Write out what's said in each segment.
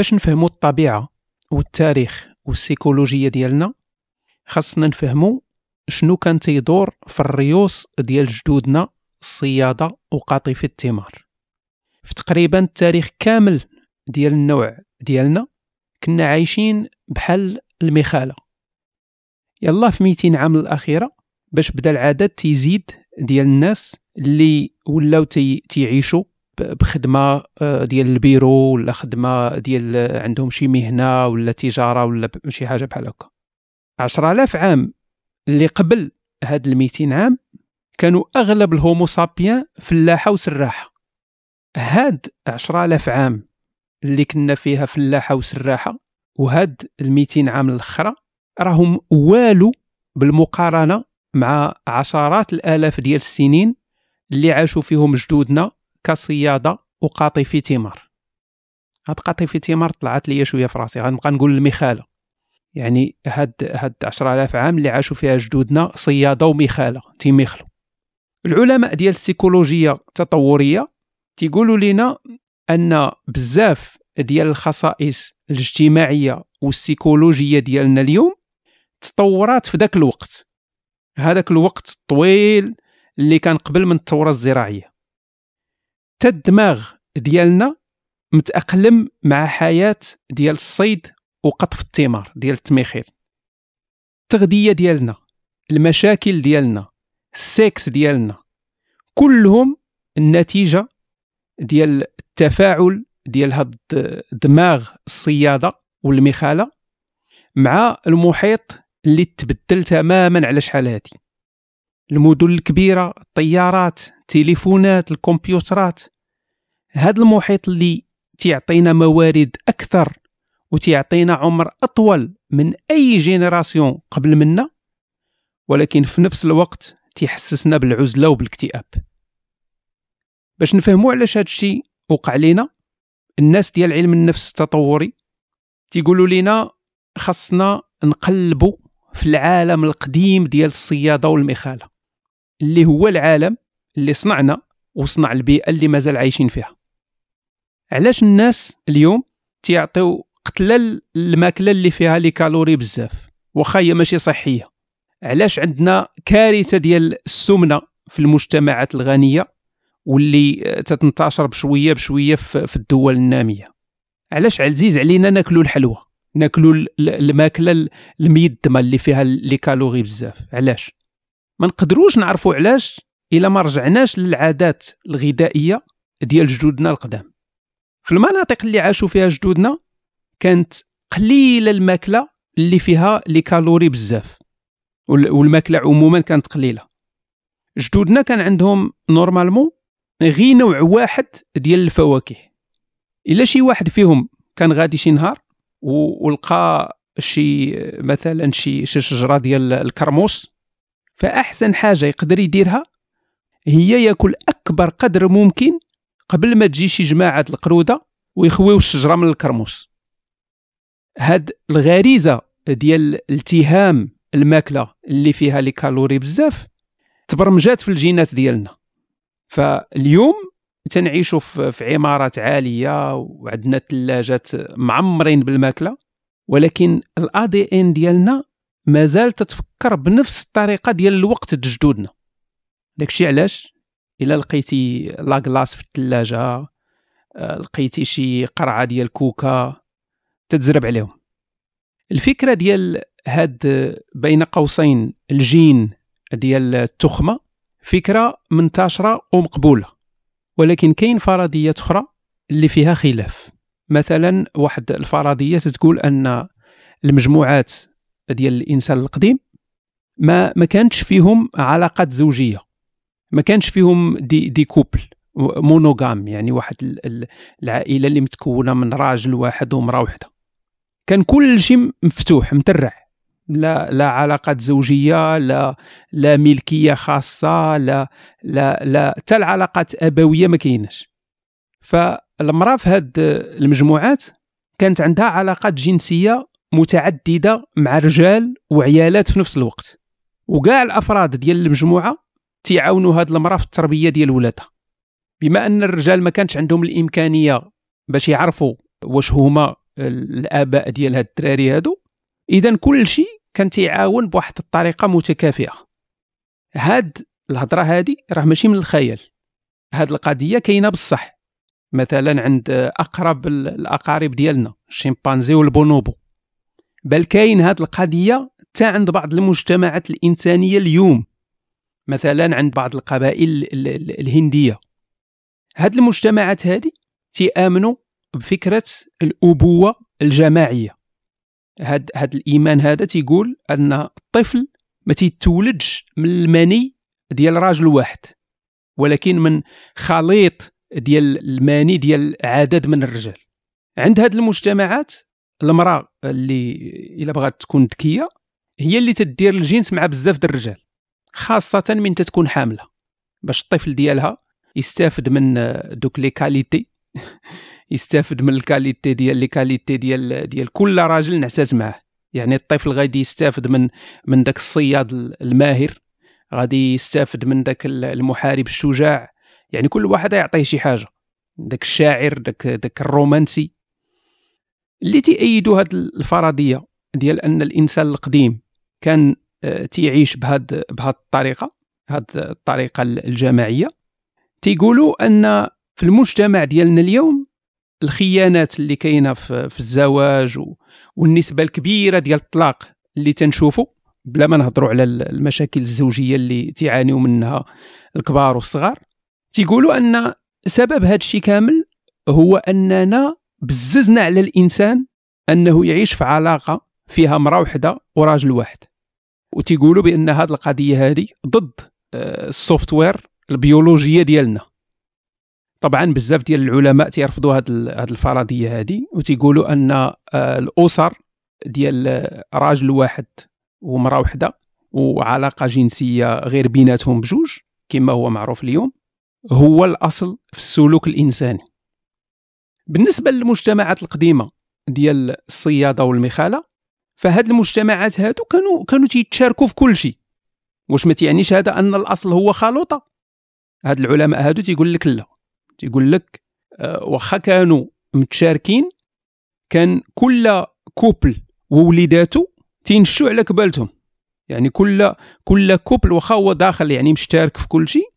باش نفهموا الطبيعة والتاريخ والسيكولوجية ديالنا خاصنا نفهموا شنو كان تيدور في الريوس ديال جدودنا الصيادة وقاطفه الثمار في تقريبا التاريخ كامل ديال النوع ديالنا كنا عايشين بحال المخالة. يلا في 200 عام الأخيرة باش بدأ العدد تيزيد ديال الناس اللي ولاو تي تيعيشوا بخدمة آه، ديال البيرو ولا خدمة ديال آه، عندهم شي مهنة ولا تجارة ولا شي حاجة بحال هكا. 10000 عام اللي قبل هاد ال 200 عام كانوا أغلب الهومو سابيان فلاحة وسراحة. هاد 10000 عام اللي كنا فيها فلاحة وسراحة وهاد ال 200 عام الأخرى راهم والو بالمقارنة مع عشرات الآلاف ديال السنين اللي عاشوا فيهم جدودنا كصيادة وقاطفي ثمار هاد قاطفي ثمار طلعت لي شوية في راسي غنبقى نقول المخالة. يعني هاد هاد 10000 عام اللي عاشوا فيها جدودنا صيادة ومخالة تيميخلوا العلماء ديال السيكولوجية التطورية تيقولوا لنا أن بزاف ديال الخصائص الاجتماعية والسيكولوجية ديالنا اليوم تطورات في ذاك الوقت. هذاك الوقت الطويل اللي كان قبل من الثورة الزراعية. تا الدماغ ديالنا متأقلم مع حياة ديال الصيد وقطف الثمار ديال التميخيل التغذية ديالنا المشاكل ديالنا السكس ديالنا كلهم النتيجة ديال التفاعل ديال هاد دماغ الصيادة والمخالة مع المحيط اللي تبدل تماما على شحال هادي. المدن الكبيرة الطيارات التليفونات الكمبيوترات. هذا المحيط اللي تيعطينا موارد أكثر وتيعطينا عمر أطول من أي جينيراسيون قبل منا ولكن في نفس الوقت تيحسسنا بالعزلة وبالاكتئاب. باش نفهموا علاش هذا الشيء وقع لنا الناس ديال علم النفس التطوري تيقولوا لنا خاصنا نقلبوا في العالم القديم ديال الصيادة والمخالة. اللي هو العالم اللي صنعنا وصنع البيئة اللي مازال عايشين فيها. علاش الناس اليوم تيعطيو قتله الماكلة اللي فيها لي كالوري بزاف؟ واخا هي ماشي صحية. علاش عندنا كارثة ديال السمنة في المجتمعات الغنية واللي تتنتشر بشوية بشوية في الدول النامية؟ علاش عزيز علينا ناكلوا الحلوى؟ ناكلوا الماكلة الميدمة اللي فيها لي كالوري بزاف. علاش؟ ما نقدروش نعرفوا علاش إلا ما رجعناش للعادات الغذائية ديال جدودنا القدام. في المناطق اللي عاشوا فيها جدودنا كانت قليلة الماكلة اللي فيها لي كالوري بزاف والماكلة عموما كانت قليلة. جدودنا كان عندهم نورمالمون غير نوع واحد ديال الفواكه. إلا شي واحد فيهم كان غادي شي نهار ولقى شي مثلا شي شجرة ديال الكرموس فأحسن حاجة يقدر يديرها هي ياكل أكبر قدر ممكن قبل ما تجي شي جماعة القرودة ويخويو الشجرة من الكرموس. هاد الغريزة ديال التهام الماكلة اللي فيها les calories بزاف تبرمجات في الجينات ديالنا. فاليوم تنعيشوا في عمارات عالية وعندنا ثلاجات معمرين بالماكلة ولكن ال ADN ديالنا مازال تتفكر بنفس الطريقة ديال الوقت جدودنا. داكشي علاش؟ إلا لقيتي la glace في الثلاجه آه، لقيتي شي قرعة ديال كوكا تتزرب عليهم. الفكرة ديال هاد بين قوسين الجين ديال التخمة فكرة منتشرة ومقبولة. ولكن كاين فرضيات أخرى اللي فيها خلاف. مثلا واحد الفرضية تقول أن المجموعات ديال الإنسان القديم ما ما كانتش فيهم علاقات زوجية ما كانش فيهم دي دي كوبل مونوغام يعني واحد العائلة اللي متكونة من راجل واحد ومرأة واحدة كان كل شيء مفتوح مترع. لا لا علاقات زوجية لا لا ملكية خاصة لا لا لا حتى العلاقات أبوية ما كايناش. فالمرأة في هاد المجموعات كانت عندها علاقات جنسية متعددة مع رجال وعيالات في نفس الوقت. وكاع الأفراد ديال المجموعة تيعاونوا هاد المراه في التربية ديال ولادها. بما أن الرجال ما كانش عندهم الإمكانية باش يعرفوا واش هما الآباء ديال هاد الدراري هادو اذا كل شيء كان تيعاون بواحد الطريقة متكافئة. هاد الهضرة هادي راه ماشي من الخيال. هاد القضية كاينة بصح. مثلا عند أقرب الأقارب ديالنا الشمبانزي والبونوبو. بل كاين هاد القضية حتى عند بعض المجتمعات الإنسانية اليوم مثلا عند بعض القبائل الهندية. هاد المجتمعات هادي تيآمنوا بفكرة الأبوة الجماعية. هاد هاد الإيمان هذا تيقول أن الطفل ما تيتولدش من المني ديال راجل واحد ولكن من خليط ديال الماني ديال عدد من الرجال. عند هاد المجتمعات المرأة اللي إلا بغات تكون ذكية هي اللي تدير الجنس مع بزاف د الرجال خاصة من تتكون حاملة. باش الطفل ديالها يستافد من دوك les qualités يستافد من ال qualité ديال les qualités ديال ديال كل راجل نعسات معاه. يعني الطفل غادي يستافد من من داك الصياد الماهر غادي يستافد من داك المحارب الشجاع. يعني كل واحد يعطيه شي حاجة. داك الشاعر داك داك الرومانسي. اللي تيأيدوا هاد الفرضية ديال أن الإنسان القديم كان آه، تيعيش بهاد بهاد الطريقة هاد الطريقة الجماعية. تيقولوا أن في المجتمع ديالنا اليوم الخيانات اللي كاينة في, في الزواج والنسبة الكبيرة ديال الطلاق اللي تنشوفوا بلا ما نهضروا على المشاكل الزوجية اللي تعانيوا منها الكبار والصغار. تيقولوا أن سبب هذا الشيء كامل هو أننا بززنا على الإنسان أنه يعيش في علاقة فيها مراه وحدة وراجل واحد. وتيقولوا بأن هذه القضية هذه ضد آه، السوفت وير البيولوجية ديالنا. طبعا بزاف ديال العلماء تيرفضوا هذه الفرضية هذه وتيقولوا أن آه، الأسر ديال راجل واحد ومراه وحدة وعلاقة جنسية غير بيناتهم بجوج كما هو معروف اليوم هو الأصل في السلوك الإنساني. بالنسبة للمجتمعات القديمة ديال الصيادة والمخالة فهاد المجتمعات هادو كانوا كانوا تيتشاركوا في كل شيء. واش ما تيعنيش هذا أن الأصل هو خلوطة؟ هاد العلماء هادو تيقول لك لا. تيقول لك آه، واخا كانوا متشاركين كان كل couple ووليداته تيمشيوا على كبالتهم. يعني كل كل couple واخا هو داخل يعني مشترك في كل شيء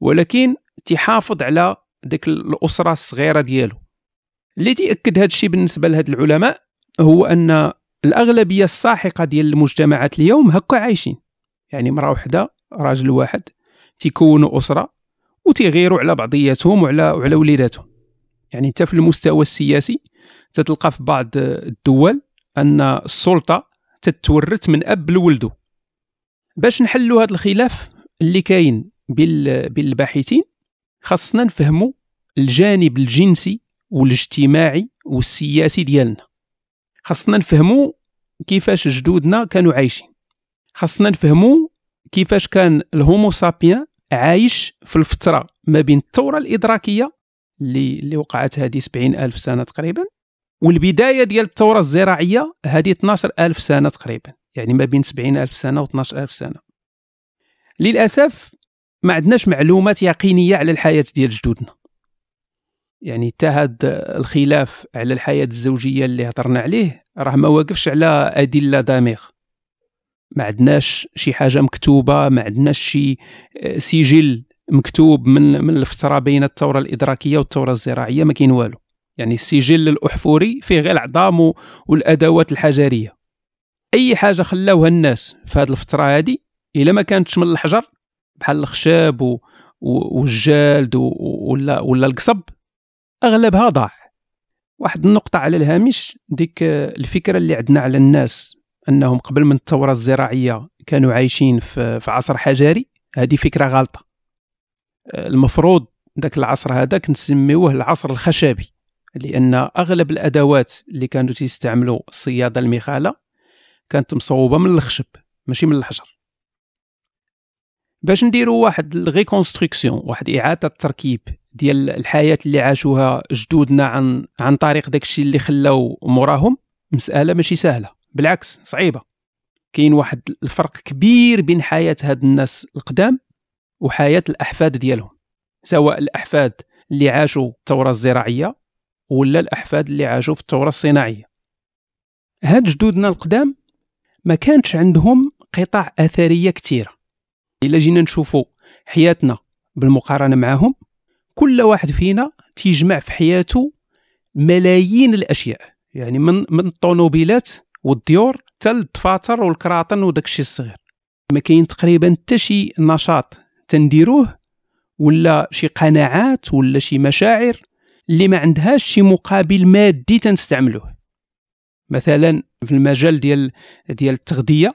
ولكن تيحافظ على ديك الأسرة الصغيرة ديالو. اللي تيأكد هذا الشيء بالنسبة لهاد العلماء هو أن الأغلبية الساحقة ديال المجتمعات اليوم هكا عايشين. يعني مراه وحدة راجل واحد تيكونوا أسرة وتيغيروا على بعضياتهم وعلى وعلى وليداتهم. يعني حتى في المستوى السياسي تتلقى في بعض الدول أن السلطة تتورث من أب لولده. باش نحلوا هذا الخلاف اللي كاين بين الباحثين خاصنا نفهموا الجانب الجنسي والاجتماعي والسياسي ديالنا. خاصنا نفهموا كيفاش جدودنا كانوا عايشين. خاصنا نفهموا كيفاش كان الهومو سابيان عايش في الفترة ما بين الثورة الإدراكية اللي اللي وقعت هذه 70 ألف سنة تقريبا والبداية ديال الثورة الزراعية هذه 12 ألف سنة تقريبا يعني ما بين 70 ألف سنة و 12 ألف سنة. للأسف ما عندناش معلومات يقينية على الحياة ديال جدودنا. يعني حتى هذا الخلاف على الحياة الزوجية اللي هضرنا عليه راه ما واقفش على أدلة دامغ ما عندناش شي حاجة مكتوبة ما عندناش شي آه، سجل مكتوب من من الفترة بين الثورة الإدراكية والثورة الزراعية ما كاين والو. يعني السجل الأحفوري فيه غير العظام والأدوات الحجرية. أي حاجة خلاوها الناس في هذه الفترة هذه إلا ما كانتش من الحجر بحال الخشب والجلد ولا ولا القصب أغلبها ضاع. واحد النقطة على الهامش ديك الفكرة اللي عندنا على الناس أنهم قبل من الثورة الزراعية كانوا عايشين في, في عصر حجري. هذه فكرة غلطة. المفروض ذاك العصر هذاك نسميوه العصر الخشبي لأن أغلب الأدوات اللي كانوا تيستعملوا الصياده المخالة كانت مصوبة من الخشب ماشي من الحجر. باش نديروا واحد الريكونستركسيون واحد إعادة التركيب ديال الحياة اللي عاشوها جدودنا عن عن طريق داكشي اللي خلاو موراهم؟ مسألة ماشي سهلة. بالعكس صعيبة. كاين واحد الفرق كبير بين حياة هاد الناس القدام وحياة الأحفاد ديالهم. سواء الأحفاد اللي عاشوا الثورة الزراعية ولا الأحفاد اللي عاشوا في الثورة الصناعية. هاد جدودنا القدام ما كانش عندهم قطع أثرية كثيره إلا جينا نشوفوا حياتنا بالمقارنة معهم كل واحد فينا تيجمع في حياته ملايين الأشياء. يعني من من الطوموبيلات والديور حتى الدفاتر والكراطن وداك الشيء الصغير. ما كاين تقريبا حتى شي نشاط تنديروه ولا شي قناعات ولا شي مشاعر اللي ما عندهاش شي مقابل مادي تنستعملوه. مثلا في المجال ديال ديال التغذية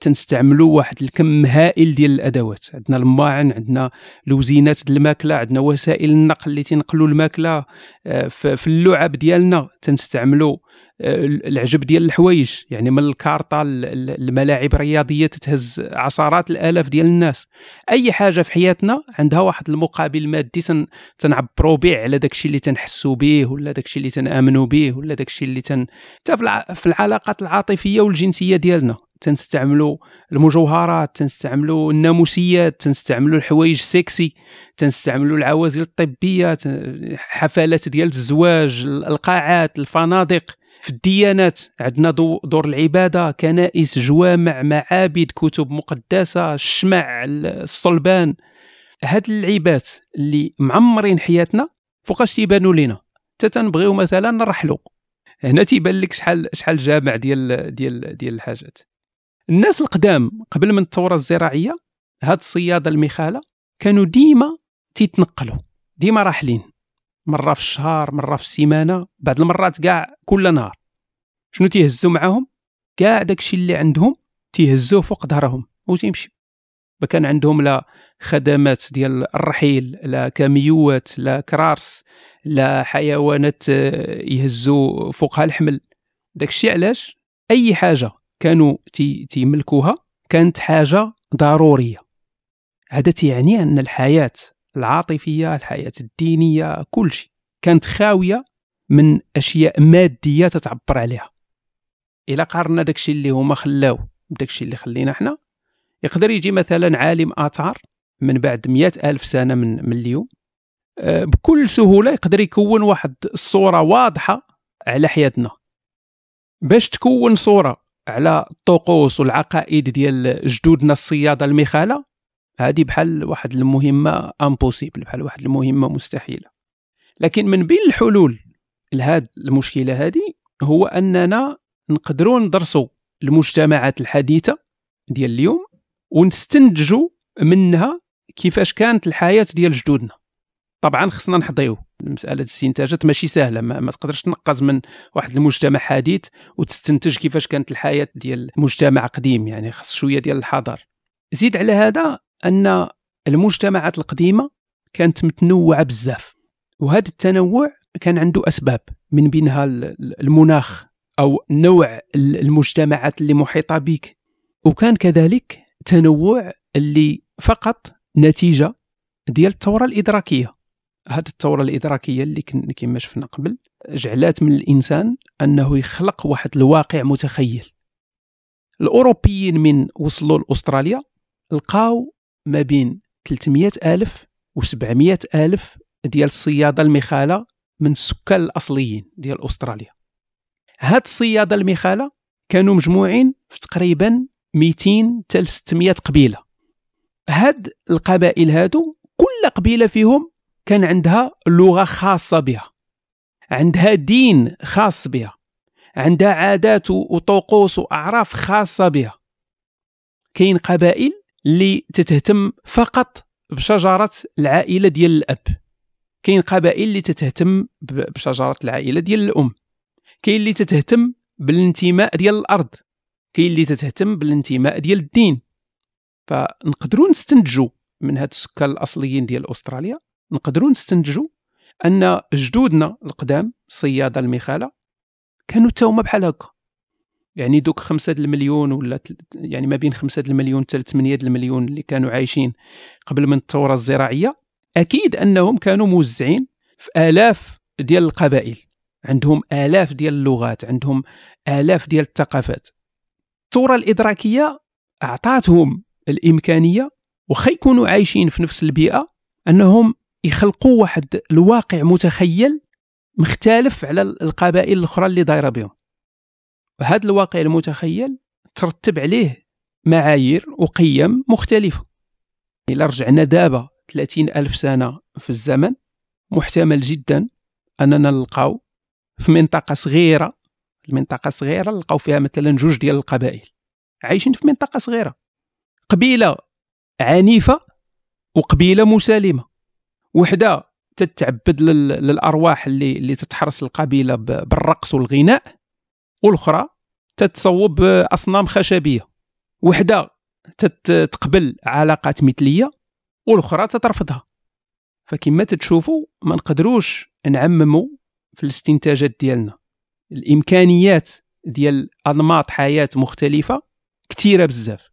تنستعملوا واحد الكم هائل ديال الأدوات. عندنا الماعن عندنا لوزينات الماكلة عندنا وسائل النقل اللي تنقلوا الماكلة آه، في اللعب ديالنا تنستعملوا آه، العجب ديال الحوايج. يعني من الكارطة الملاعب الرياضية تتهز عشرات الآلاف ديال الناس. أي حاجة في حياتنا عندها واحد المقابل مادي تن تنعبروا به على داكشي اللي تنحسوا به ولا داكشي اللي تنامنوا به ولا داكشي اللي تن في العلاقات العاطفية والجنسية ديالنا. تنستعملوا المجوهرات تنستعملوا الناموسيات تنستعملوا الحوايج سيكسي تنستعملوا العوازل الطبية حفلات ديال الزواج القاعات الفنادق. في الديانات عندنا دور العبادة كنائس جوامع معابد كتب مقدسة الشمع الصلبان. هاد اللعيبات اللي معمرين حياتنا فوقاش تيبانوا لينا. حتى تنبغيو مثلا نرحلوا هنا تيبان لك شحال شحال جامع ديال ديال ديال الحاجات. الناس القدام قبل من الثوره الزراعية هاد الصيادة المخالة كانوا ديما تيتنقلوا ديما راحلين. مرة في الشهر مرة في السيمانة بعض المرات كاع كل نهار. شنو تيهزوا معاهم؟ كاع داكشي اللي عندهم تيهزوه فوق ظهرهم وتيمشي كان عندهم لا خدمات ديال الرحيل لا كاميوات لا كرارس لا حيوانات آه، يهزوا فوقها الحمل. داكشي علاش؟ أي حاجة. كانوا تيملكوها كانت حاجة ضرورية. هذا تيعني أن الحياة العاطفية الحياة الدينية كل شيء كانت خاوية من أشياء مادية تتعبر عليها. إلا قارنا داكشي اللي هما خلاو بداكشي اللي خلينا حنا يقدر يجي مثلا عالم آثار من بعد مئة ألف سنة من, من اليوم آه، بكل سهولة يقدر يكون واحد الصورة واضحة على حياتنا. باش تكون صورة على الطقوس والعقائد ديال جدودنا الصيادة المخالة؟ هذه بحال واحد المهمة امبوسيبل بحال واحد المهمة مستحيلة. لكن من بين الحلول لهذه المشكلة هذه هو أننا نقدروا ندرسوا المجتمعات الحديثة ديال اليوم ونستنتجوا منها كيفاش كانت الحياة ديال جدودنا. طبعا خصنا نحضيو. مساله الاستنتاجات ماشي سهلة ما, ما تقدرش تنقز من واحد المجتمع حديث وتستنتج كيفاش كانت الحياة ديال مجتمع قديم يعني خص شوية ديال الحضر. زيد على هذا أن المجتمعات القديمة كانت متنوعة بزاف وهذا التنوع كان عنده أسباب من بينها المناخ أو نوع المجتمعات اللي محيطة بك وكان كذلك تنوع اللي فقط نتيجة ديال الثورة الإدراكية. هذه الثورة الإدراكية اللي كما شفنا قبل جعلات من الإنسان أنه يخلق واحد الواقع متخيل. الأوروبيين من وصلوا لأستراليا لقاو ما بين 300 ألف و 700 ألف ديال الصيادة المخالة من السكان الأصليين ديال أستراليا. هاد الصيادة المخالة كانوا مجموعين في تقريبا 200 حتى 600 قبيلة. هاد القبائل هادو كل قبيلة فيهم كان عندها لغة خاصة بها. عندها دين خاص بها. عندها عادات وطقوس وأعراف خاصة بها. كاين قبائل اللي تتهتم فقط بشجرة العائلة ديال الأب. كاين قبائل اللي تتهتم بشجرة العائلة ديال الأم. كاين اللي تتهتم بالانتماء ديال الأرض. كاين اللي تتهتم بالانتماء ديال الدين. فنقدروا نستنتجوا من هاد السكان الأصليين ديال أستراليا نقدروا نستنتجوا أن جدودنا القدام صيادة المخالة كانوا حتى هما بحال هكا. يعني دوك خمسة المليون ولا يعني ما بين خمسة المليون حتى 8 المليون اللي كانوا عايشين قبل من الثورة الزراعية أكيد أنهم كانوا موزعين في آلاف ديال القبائل. عندهم آلاف ديال اللغات عندهم آلاف ديال الثقافات. الثورة الإدراكية أعطاتهم الإمكانية وخا يكونوا عايشين في نفس البيئة أنهم يخلقوا واحد الواقع متخيل مختلف على القبائل الأخرى اللي دايرة بهم. وهذا الواقع المتخيل ترتب عليه معايير وقيم مختلفة. إلا رجعنا دابا 30 ألف سنة في الزمن محتمل جدا أننا نلقاو في منطقة صغيرة المنطقة صغيرة نلقاو فيها مثلا جوج ديال القبائل عايشين في منطقة صغيرة قبيلة عنيفة وقبيلة مسالمة. وحدة تتعبد للأرواح اللي اللي تتحرس القبيلة بالرقص والغناء والأخرى تتصوب أصنام خشبية. وحدة تتقبل علاقات مثلية والأخرى تترفضها. فكما تتشوفوا ما نقدروش نعمموا في الاستنتاجات ديالنا. الإمكانيات ديال أنماط حياة مختلفة كثيرة بزاف.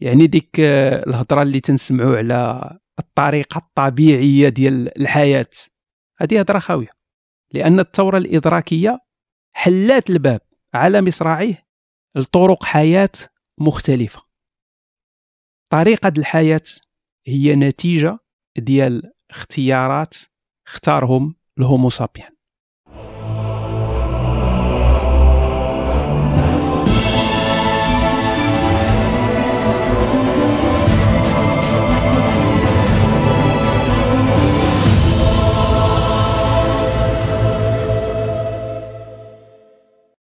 يعني ديك الهضرة اللي تنسمعوا على الطريقة الطبيعيه ديال الحياة. هذه هضرة خاوية. لأن الثورة الإدراكية حلات الباب على مصراعيه لطرق حياة مختلفة. طريقة الحياة هي نتيجة ديال اختيارات اختارهم الهومو سابيان.